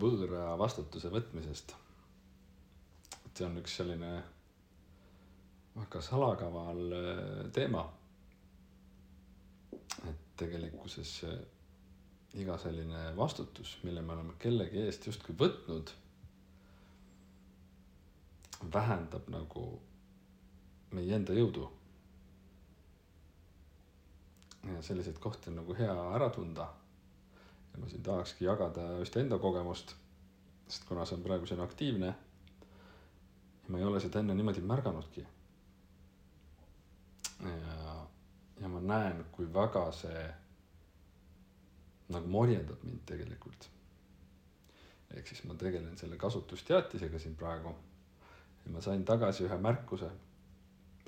võõra vastutuse võtmisest. et see on üks selline väga salakaval äh, teema. et tegelikkuses iga selline vastutus, mille me oleme kellegi eest justkui võtnud, vähendab nagu meie enda jõudu. ja selliseid kohti on nagu hea ära tunda. Ja ma siin tahakski jagada just enda kogemust, sest kuna see on praegu selline aktiivne, ma ei ole seda enne niimoodi märganudki. ja, ja ma näen, kui väga see nagu morjendab mind tegelikult. ehk siis ma tegelen selle kasutusteatisega siin praegu. ja ma sain tagasi ühe märkuse.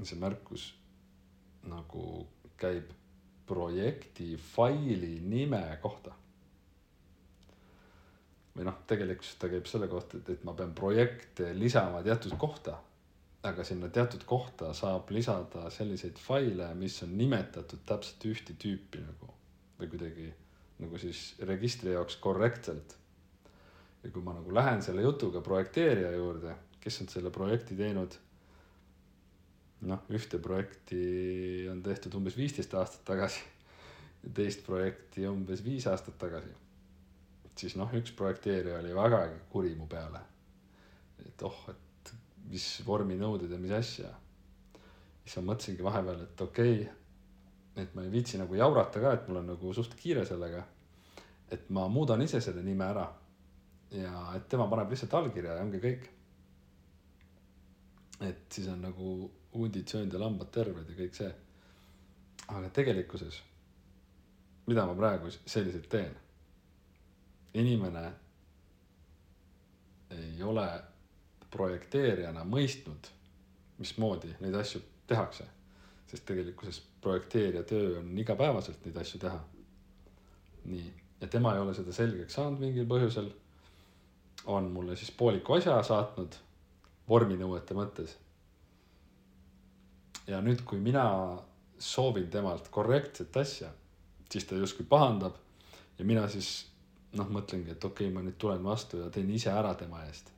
see märkus nagu käib projekti faili nime kohta. Või noh, tegelikkuses ta käib selle kohta, et, et ma pean projekte lisama teatud kohta. aga sinna teatud kohta saab lisada selliseid faile, mis on nimetatud täpselt ühte tüüpi nagu või kuidagi nagu siis registri jaoks korrektselt. ja kui ma nagu lähen selle jutuga projekteerija juurde, kes on selle projekti teinud. noh, ühte projekti on tehtud umbes viisteist aastat tagasi teist projekti umbes viis aastat tagasi. Siis noh, üks projekteerija oli vägagi kuri mu peale. et oh, et mis vorminõuded ja mis asja. siis ma mõtlesingi vahepeal, et okei okay, et ma ei viitsi nagu jaurata ka, et mul on nagu suht kiire sellega. et ma muudan ise selle nime ära. ja et tema paneb lihtsalt allkirja ja ongi kõik. et siis on nagu hundid söönud ja lambad terved ja kõik see. aga tegelikkuses, mida ma praegu selliselt teen? Inimene ei ole projekteerijana mõistnud, mismoodi neid asju tehakse sest tegelikkuses projekteerija töö on igapäevaselt neid asju teha. nii, ja tema ei ole seda selgeks saanud mingil põhjusel. on mulle siis pooliku asja saatnud vorminõuete mõttes. ja nüüd, kui mina soovin temalt korrektset asja, siis ta justkui pahandab ja mina siis noh, mõtlengi, et okei okay,, ma nüüd tulen vastu ja teen ise ära tema eest.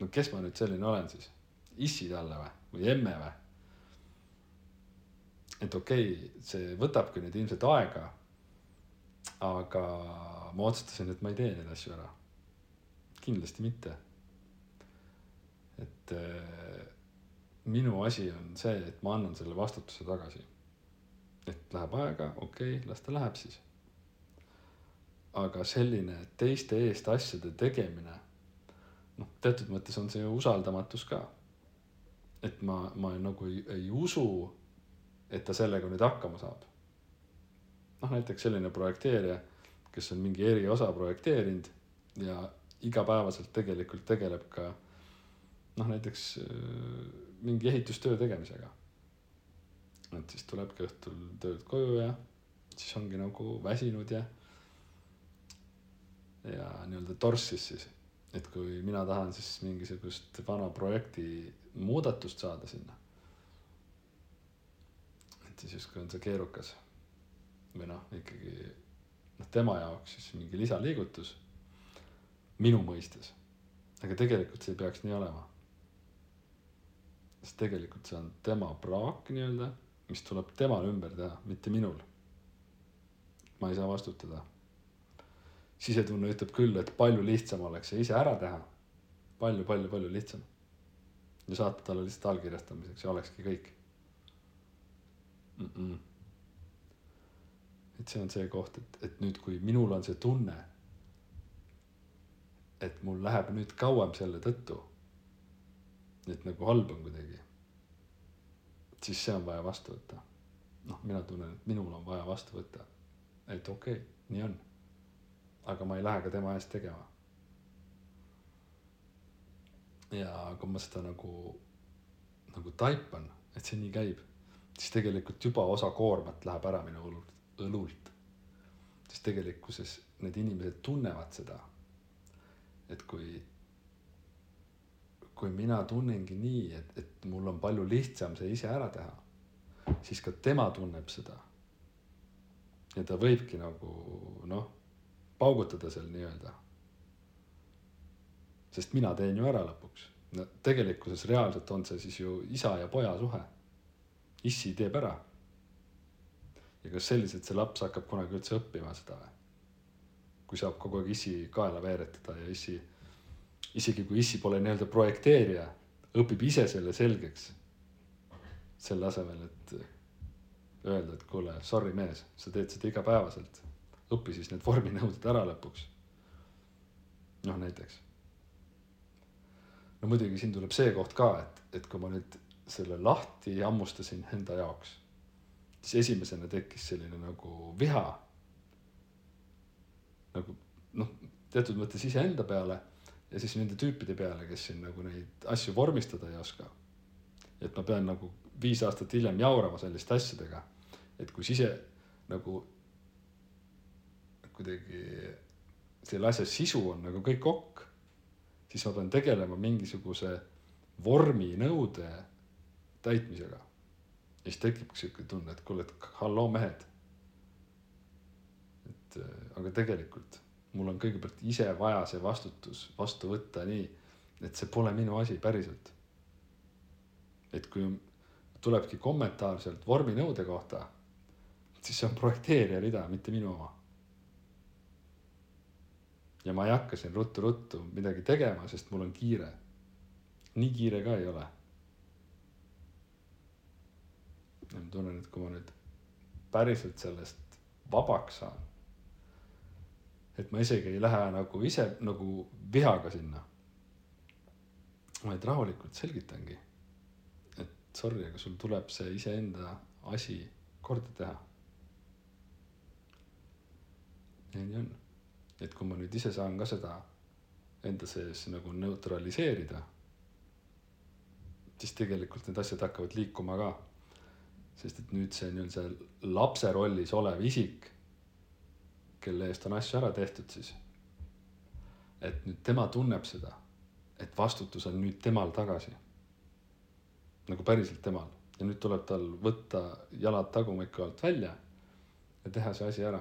no kes ma nüüd selline olen siis, issi talle või, või emme või? et okei okay,, see võtabki nüüd ilmselt aega. aga ma otsustasin, et ma ei tee neid asju ära. kindlasti mitte. et äh, minu asi on see, et ma annan selle vastutuse tagasi. et läheb aega, okei okay,, las ta läheb siis. Aga selline teiste eest asjade tegemine, noh, teatud mõttes on see ju usaldamatus ka. et ma, ma nagu ei, ei usu et ta sellega nüüd hakkama saab. noh, näiteks selline projekteerija, kes on mingi eriosa projekteerinud ja igapäevaselt tegelikult tegeleb ka noh, näiteks äh, mingi ehitustöö tegemisega. et siis tulebki õhtul töölt koju ja siis ongi nagu väsinud ja ja nii-öelda torssis siis, et kui mina tahan siis mingisugust vana projekti muudatust saada sinna siis justkui on see keerukas. või noh, ikkagi noh, tema jaoks siis mingi lisaliigutus minu mõistes. aga tegelikult see ei peaks nii olema. sest tegelikult see on tema praak nii-öelda, mis tuleb temal ümber teha, mitte minul. ma ei saa vastutada. Sisetunne ütleb küll, et palju lihtsam oleks see ise ära teha palju,. palju-palju-palju lihtsam. ja saata talle lihtsalt allkirjastamiseks ja olekski kõik mm. -mm. et see on see koht, et, et nüüd, kui minul on see tunne, et mul läheb nüüd kauem selle tõttu, et nagu halb on kuidagi, siis see on vaja vastu võtta. noh, mina tunnen, et minul on vaja vastu võtta, et okei okay,, nii on. Aga ma ei lähe ka tema eest tegema. ja kui ma seda nagu, nagu taipan, et see nii käib siis tegelikult juba osa koormat läheb ära minu õlult, õlult. sest tegelikkuses need inimesed tunnevad seda. et kui, kui mina tunnengi nii, et, et mul on palju lihtsam see ise ära teha, siis ka tema tunneb seda. ja ta võibki nagu noh, paugutada seal nii-öelda. sest mina teen ju ära lõpuks. no tegelikkuses reaalselt on see siis ju isa ja poja suhe. issi teeb ära. ja kas selliselt see laps hakkab kunagi üldse õppima seda või? kui saab kogu aeg issi kaela veeretada ja issi, isegi kui issi pole nii-öelda projekteerija, õpib ise selle selgeks. selle asemel, et öelda, et kuule, sorry mees, sa teed seda igapäevaselt. Õpi siis need vorminõuded ära lõpuks. noh, näiteks. no muidugi siin tuleb see koht ka, et, et kui ma nüüd selle lahti hammustasin enda jaoks, siis esimesena tekkis selline nagu viha. nagu noh, teatud mõttes iseenda peale ja siis nende tüüpide peale, kes siin nagu neid asju vormistada ei oska. et ma pean nagu viis aastat hiljem jaurama selliste asjadega. et kui sise nagu kuidagi selle asja sisu on nagu kõik okk, siis ma pean tegelema mingisuguse vorminõude täitmisega. ja siis tekibki sihuke tunne, et kuule, et halloo mehed. et aga tegelikult mul on kõigepealt ise vaja see vastutus vastu võtta nii, et see pole minu asi päriselt. et kui tulebki kommentaar sealt vorminõude kohta, siis see on projekteerija rida, mitte minu oma. Ja ma ei hakka siin ruttu-ruttu midagi tegema, sest mul on kiire. nii kiire ka ei ole. ja ma tunnen, et kui ma nüüd päriselt sellest vabaks saan, et ma isegi ei lähe nagu ise nagu vihaga sinna. vaid rahulikult selgitangi sorry, aga sul tuleb see iseenda asi korda teha. nii on, et kui ma nüüd ise saan ka seda enda sees nagu neutraliseerida, siis tegelikult need asjad hakkavad liikuma ka. sest et nüüd see nii-öelda see lapse rollis olev isik, kelle eest on asju ära tehtud siis. et nüüd tema tunneb seda, et vastutus on nüüd temal tagasi nagu päriselt temal ja nüüd tuleb tal võtta jalad tagumiku alt välja ja teha see asi ära.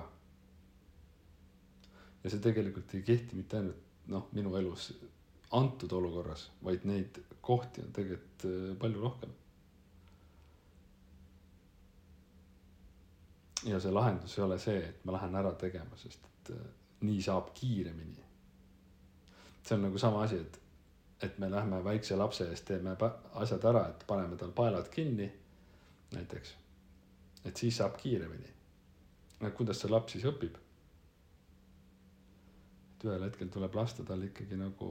Ja see tegelikult ei kehti mitte ainult noh, minu elus antud olukorras, vaid neid kohti on tegelikult äh, palju rohkem. ja see lahendus ei ole see, et ma lähen ära tegema, sest et äh, nii saab kiiremini. see on nagu sama asi, et et me lähme väikse lapse eest, teeme asjad ära, et paneme tal paelad kinni näiteks. et siis saab kiiremini. kuidas see laps siis õpib? Et ühel hetkel tuleb lasta tal ikkagi nagu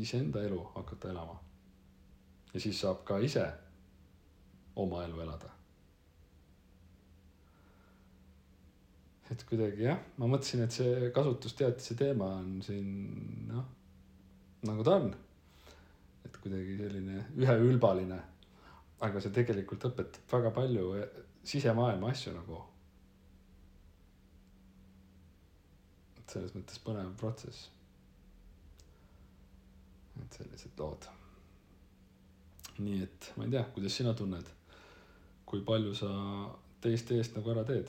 iseenda elu hakata elama. ja siis saab ka ise oma elu elada. et kuidagi jah, ma mõtlesin, et see kasutusteatise teema on siin noh nagu ta on. et kuidagi selline üheülbaline. aga see tegelikult õpetab väga palju sisemaailma asju nagu. Et selles mõttes põnev protsess. et sellised lood. nii et ma ei tea, kuidas sina tunned, kui palju sa teiste eest nagu ära teed.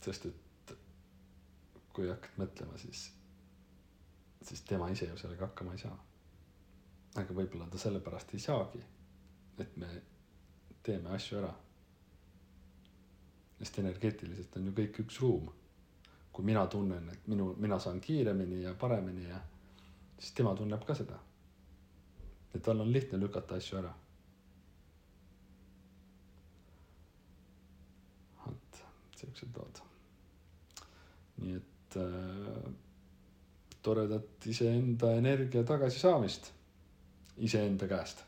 sest et kui hakkad mõtlema, siis siis tema ise ju sellega hakkama ei saa. aga võib-olla ta sellepärast ei saagi, et me teeme asju ära. sest energeetiliselt on ju kõik üks ruum. Kui mina tunnen, et minu, mina saan kiiremini ja paremini ja siis tema tunneb ka seda. et tal on lihtne lükata asju ära. vot siuksed lood. nii et äh, toredat iseenda energia tagasisaamist iseenda käest